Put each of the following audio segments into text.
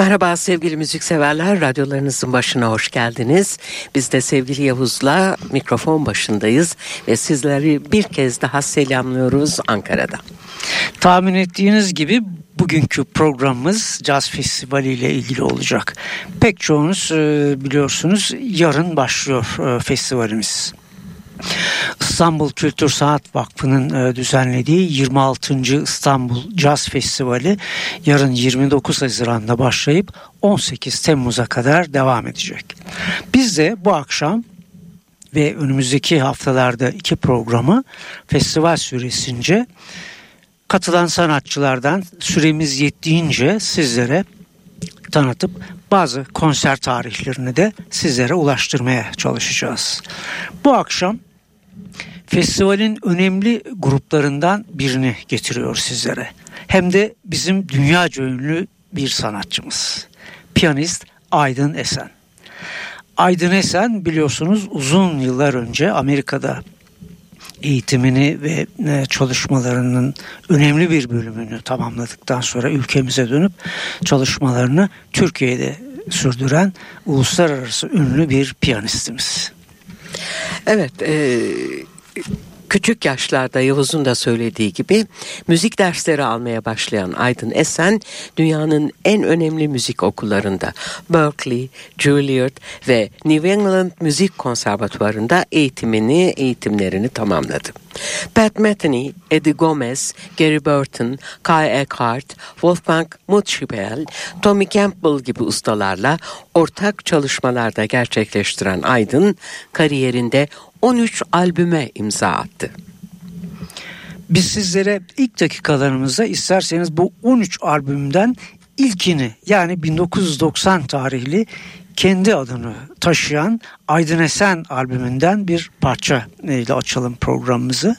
Merhaba sevgili müzikseverler, radyolarınızın başına hoş geldiniz. Biz de sevgili Yavuz'la mikrofon başındayız ve sizleri bir kez daha selamlıyoruz Ankara'da. Tahmin ettiğiniz gibi bugünkü programımız Caz Festivali ile ilgili olacak. Pek çoğunuz e, biliyorsunuz yarın başlıyor e, festivalimiz. İstanbul Kültür Sanat Vakfı'nın e, düzenlediği 26. İstanbul Caz Festivali yarın 29 Haziran'da başlayıp 18 Temmuz'a kadar devam edecek. Biz de bu akşam ve önümüzdeki haftalarda iki programı festival süresince katılan sanatçılardan süremiz yettiğince sizlere tanıtıp bazı konser tarihlerini de sizlere ulaştırmaya çalışacağız. Bu akşam festivalin önemli gruplarından birini getiriyor sizlere. Hem de bizim dünyaca ünlü bir sanatçımız. Piyanist Aydın Esen. Aydın Esen biliyorsunuz uzun yıllar önce Amerika'da eğitimini ve e, çalışmalarının önemli bir bölümünü tamamladıktan sonra ülkemize dönüp çalışmalarını Türkiye'de sürdüren uluslararası ünlü bir piyanistimiz. Evet, e, küçük yaşlarda Yavuz'un da söylediği gibi müzik dersleri almaya başlayan Aydın Esen dünyanın en önemli müzik okullarında Berkeley, Juilliard ve New England Müzik Konservatuvarı'nda eğitimini, eğitimlerini tamamladı. Pat Metheny, Eddie Gomez, Gary Burton, Kai Eckhart, Wolfgang Mutschibel, Tommy Campbell gibi ustalarla ortak çalışmalarda gerçekleştiren Aydın kariyerinde 13 albüme imza attı. Biz sizlere ilk dakikalarımızda isterseniz bu 13 albümden ilkini yani 1990 tarihli kendi adını taşıyan Aydın Esen albümünden bir parça ile açalım programımızı.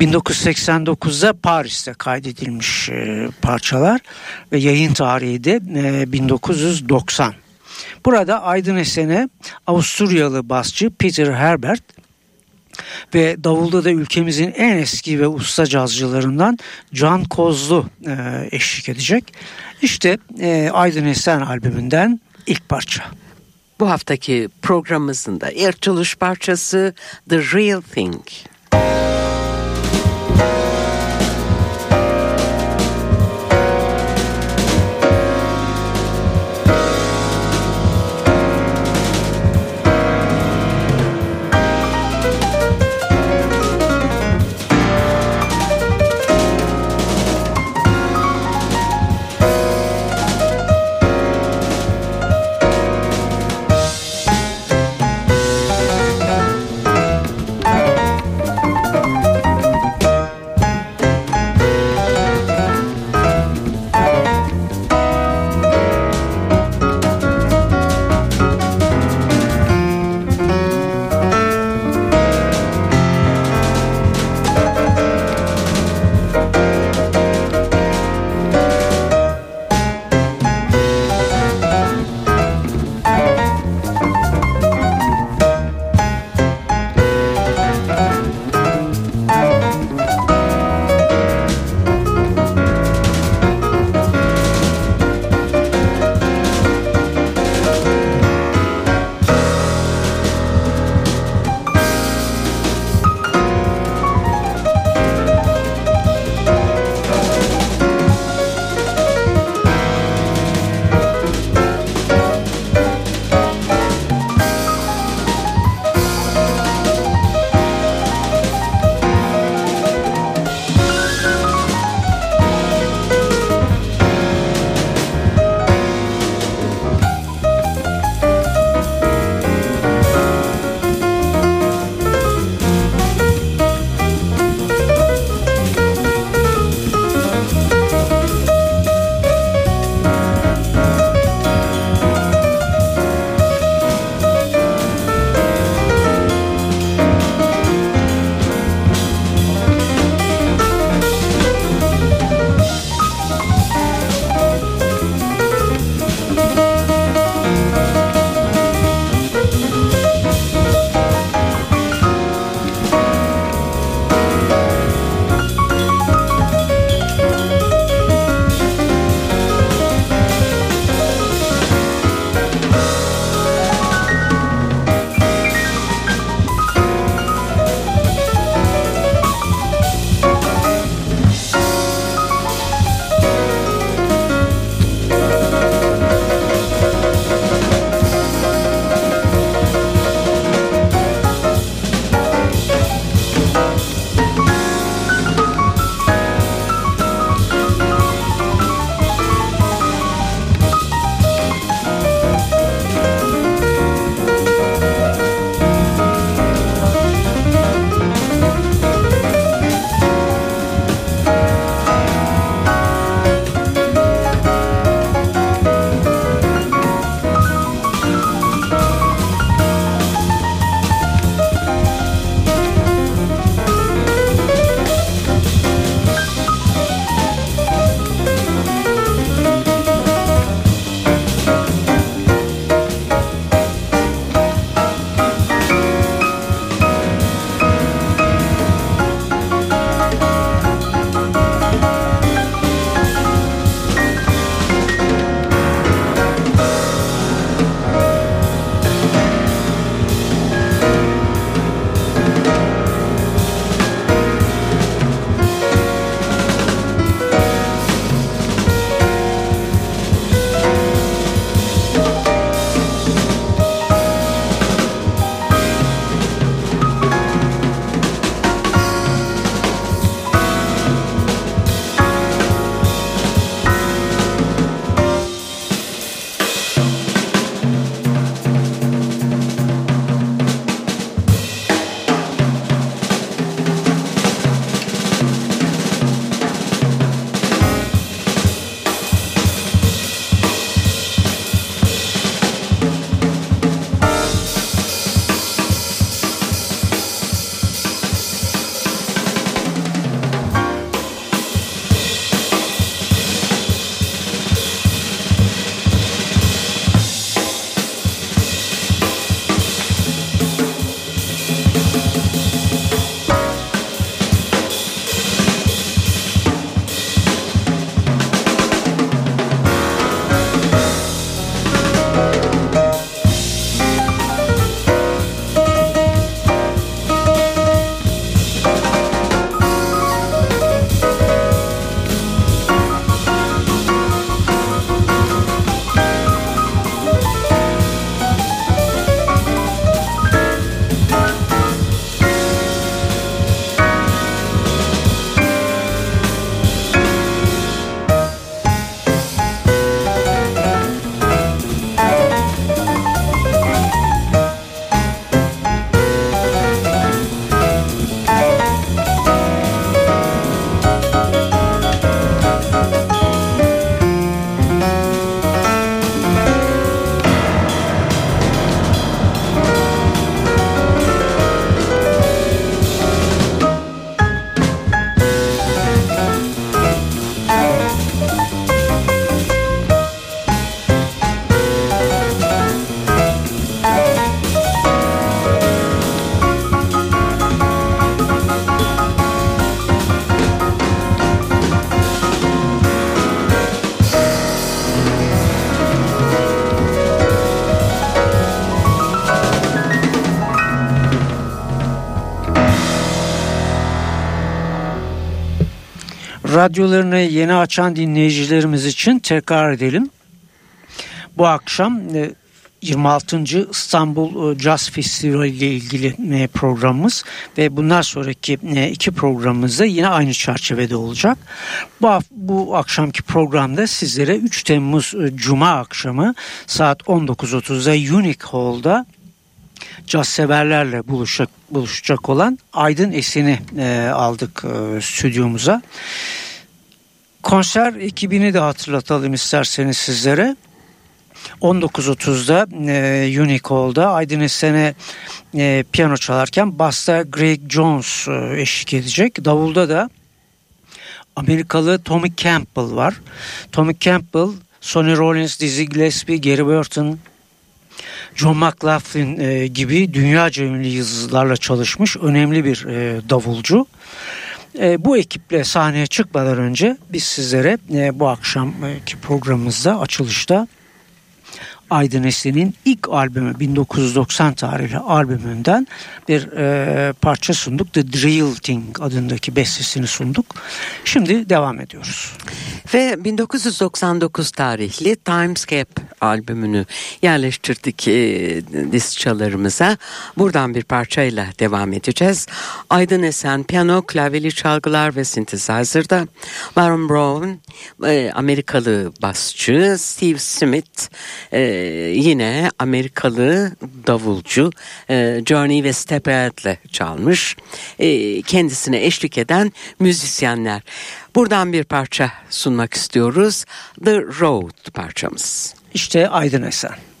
1989'da Paris'te kaydedilmiş e, parçalar ve yayın tarihi de 1990. Burada Aydın Esen'e Avusturyalı basçı Peter Herbert ve davulda da ülkemizin en eski ve usta cazcılarından Can Kozlu e, eşlik edecek. İşte e, Aydın Esen albümünden ilk parça. Bu haftaki programımızın da ilk çalış parçası The Real Thing. Radyolarını yeni açan dinleyicilerimiz için tekrar edelim. Bu akşam 26. E, İstanbul e, Jazz Festivali ile ilgili e, programımız ve bundan sonraki iki programımızda yine aynı çerçevede olacak. Bu, bu akşamki programda sizlere 3 Temmuz Cuma akşamı saat 19.30'da Unique Hall'da caz severlerle buluşacak, buluşacak olan Aydın Esen'i e, aldık e, stüdyomuza. Konser ekibini de hatırlatalım isterseniz sizlere. 19.30'da e, Unicole'da Aydın Esen'e e, piyano çalarken basta Greg Jones e, eşlik edecek. Davulda da Amerikalı Tommy Campbell var. Tommy Campbell, Sonny Rollins, Dizzy Gillespie, Gary Burton, John McLaughlin e, gibi dünyaca ünlü yıldızlarla çalışmış önemli bir e, davulcu. E, bu ekiple sahneye çıkmadan önce biz sizlere e, bu akşamki programımızda açılışta Aydın Esen'in ilk albümü 1990 tarihli albümünden bir e, parça sunduk. The Drill Thing adındaki bestesini sunduk. Şimdi devam ediyoruz. Ve 1999 tarihli Timescape albümünü yerleştirdik e, diskçalarımıza. Buradan bir parçayla devam edeceğiz. Aydın Esen piyano, klavyeli çalgılar ve synthesizer'da. Baron Brown e, Amerikalı basçı. Steve Smith e, yine Amerikalı davulcu. E, Journey ve Step Ahead'le çalmış. E, kendisine eşlik eden müzisyenler. Buradan bir parça sunmak istiyoruz. The Road parçamız. İşte Aydın Esen.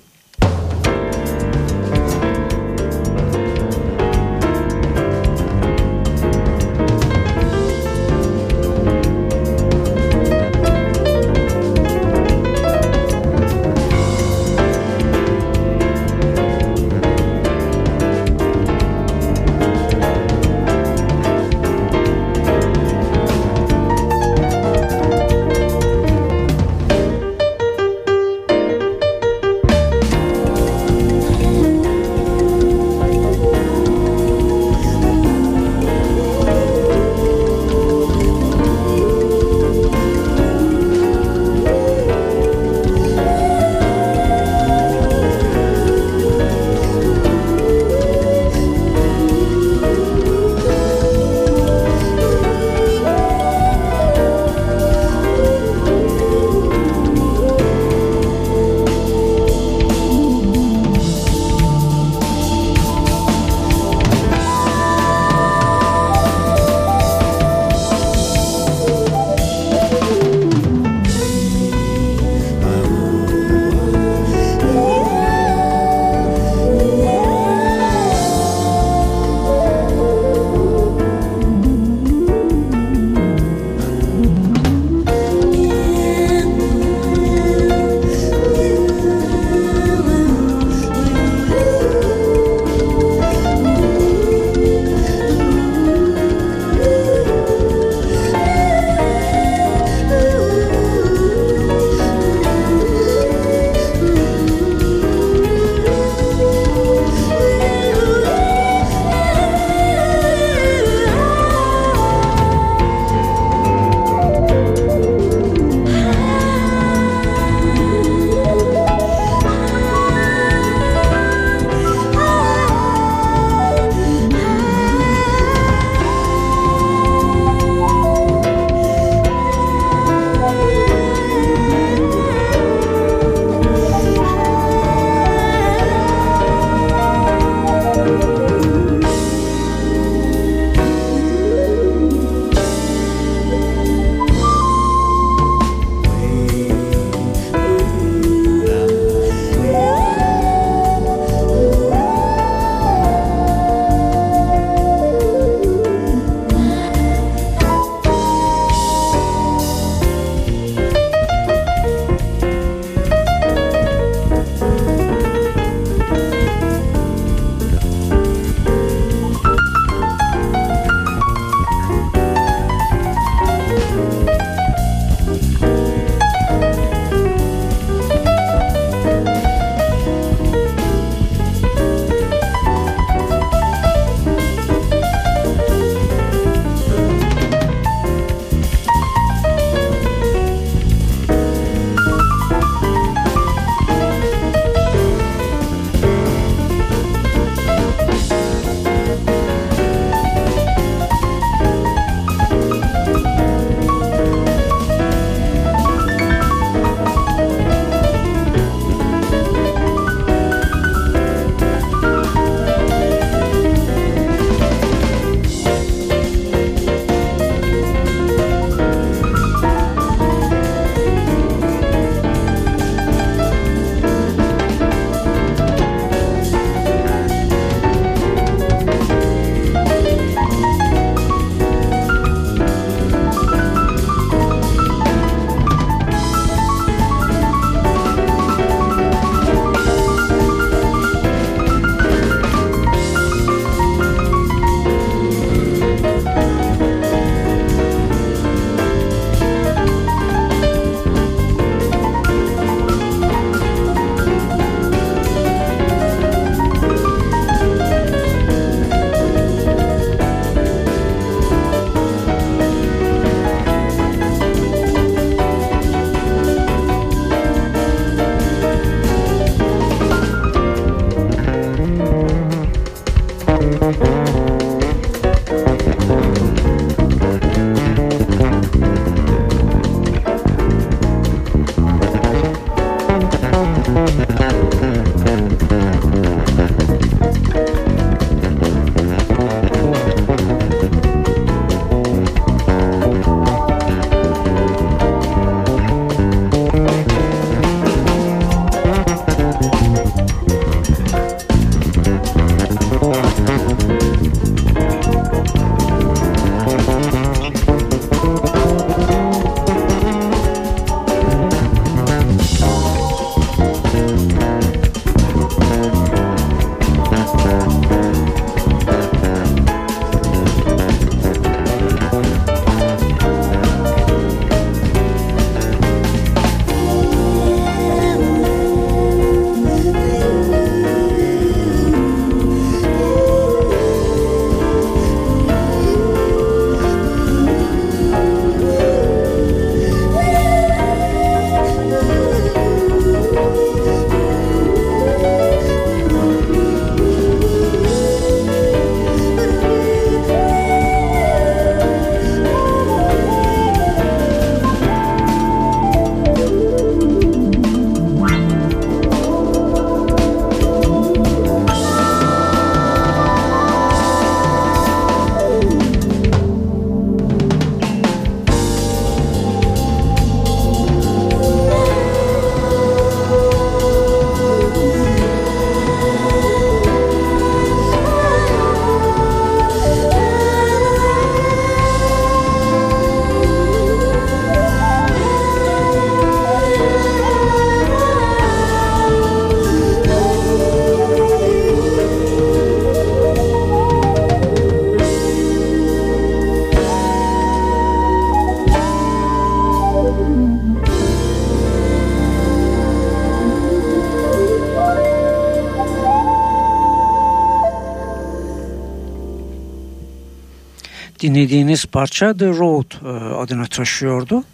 Dinlediğiniz parça The Road e, adını taşıyordu.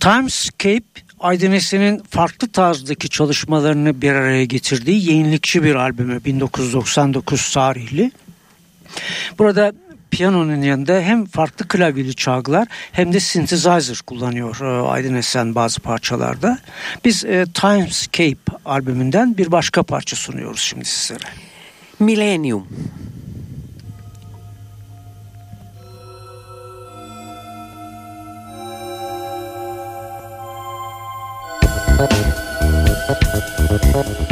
Timescape Aydın Esen'in farklı tarzdaki çalışmalarını bir araya getirdiği yenilikçi bir albümü 1999 tarihli. Burada piyanonun yanında hem farklı klavyeli çalgılar hem de synthesizer kullanıyor e, Aydın Esen bazı parçalarda. Biz e, Timescape albümünden bir başka parça sunuyoruz şimdi sizlere. Millennium. Thank you.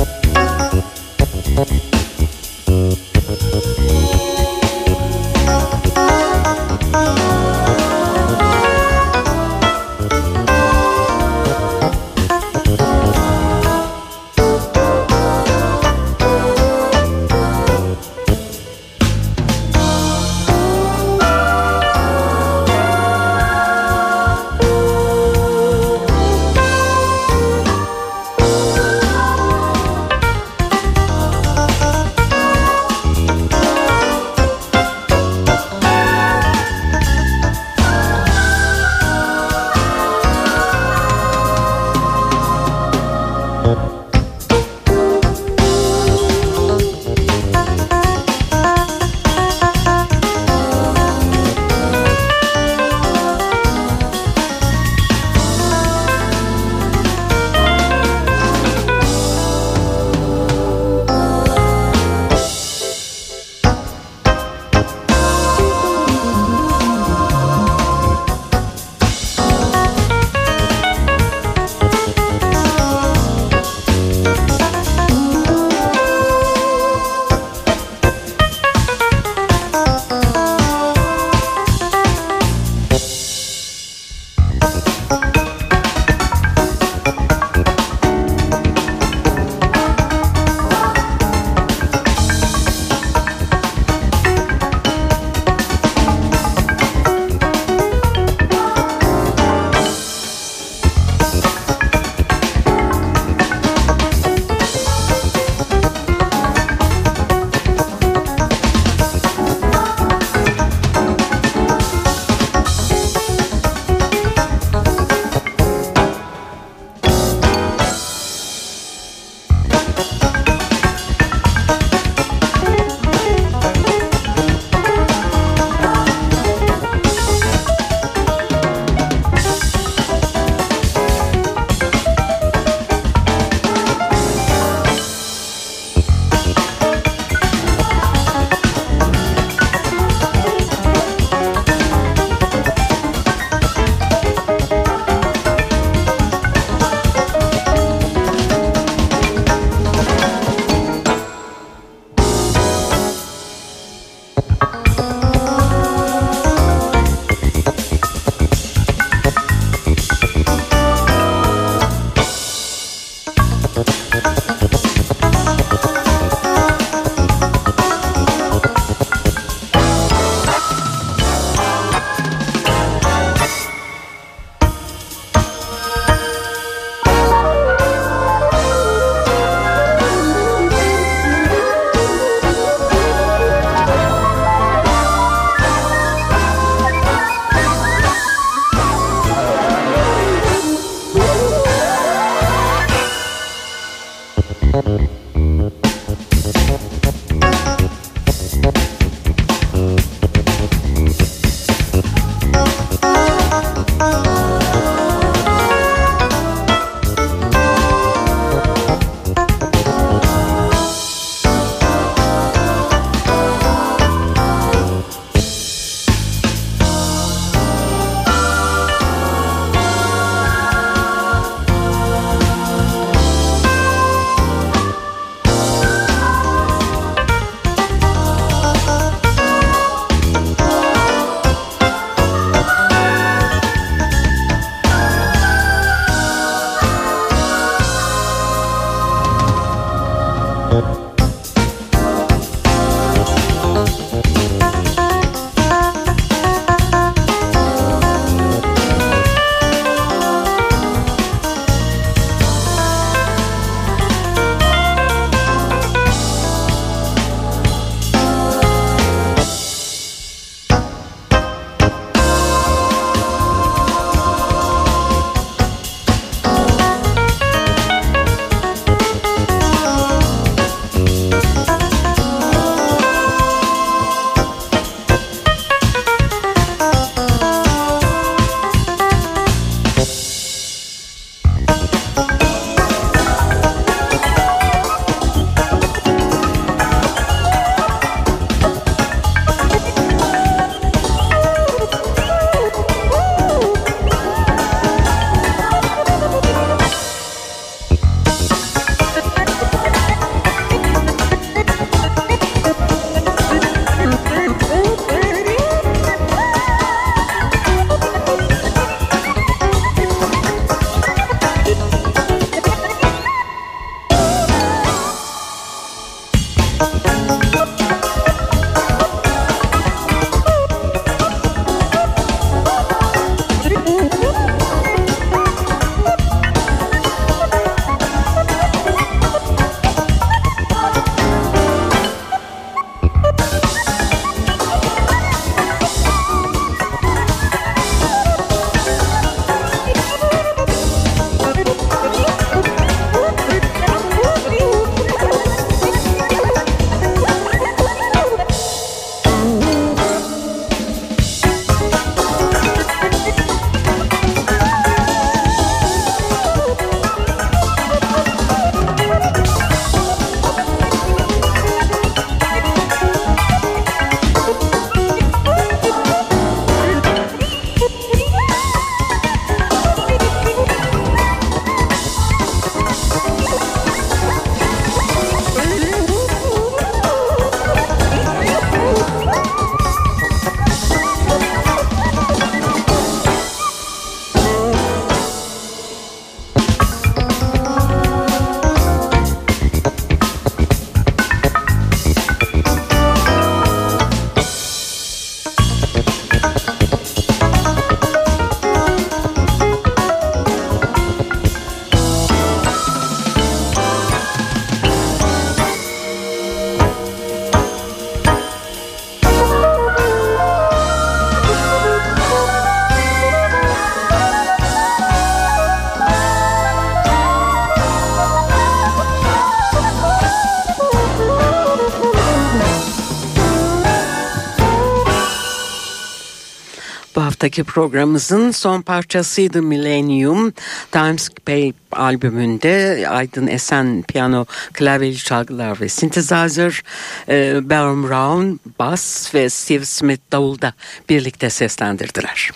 Haftaki programımızın son parçasıydı Millennium. Timescape albümünde Aydın Esen piyano, klavyeli çalgılar ve synthesizer, e, Baron Brown bas ve Steve Smith davulda birlikte seslendirdiler.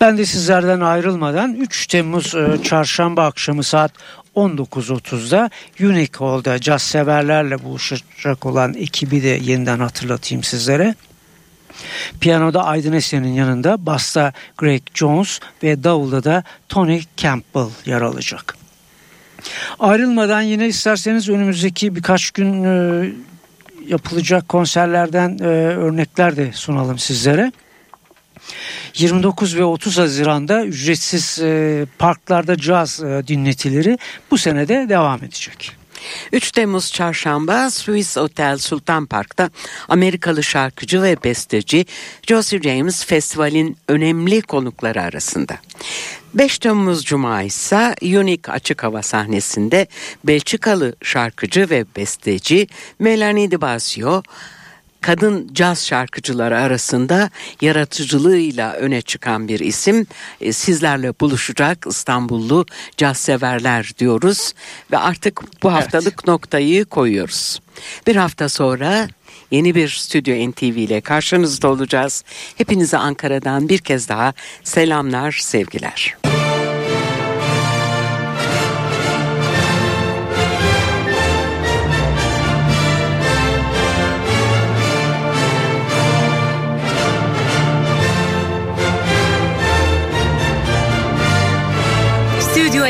Ben de sizlerden ayrılmadan 3 Temmuz e, çarşamba akşamı saat 19.30'da Unique Hall'da caz severlerle buluşacak olan ekibi de yeniden hatırlatayım sizlere. Piyanoda Aydın Esen'in yanında basta Greg Jones ve davulda da Tony Campbell yer alacak. Ayrılmadan yine isterseniz önümüzdeki birkaç gün e, yapılacak konserlerden e, örnekler de sunalım sizlere. 29 ve 30 Haziran'da ücretsiz e, parklarda caz e, dinletileri bu senede devam edecek. 3 Temmuz çarşamba Swiss Hotel Sultan Park'ta Amerikalı şarkıcı ve besteci Josie James festivalin önemli konukları arasında. 5 Temmuz Cuma ise Unique Açık Hava sahnesinde Belçikalı şarkıcı ve besteci Melanie de Basio kadın caz şarkıcıları arasında yaratıcılığıyla öne çıkan bir isim. E, sizlerle buluşacak İstanbullu caz severler diyoruz ve artık bu haftalık evet. noktayı koyuyoruz. Bir hafta sonra yeni bir Stüdyo NTV ile karşınızda olacağız. Hepinize Ankara'dan bir kez daha selamlar, sevgiler.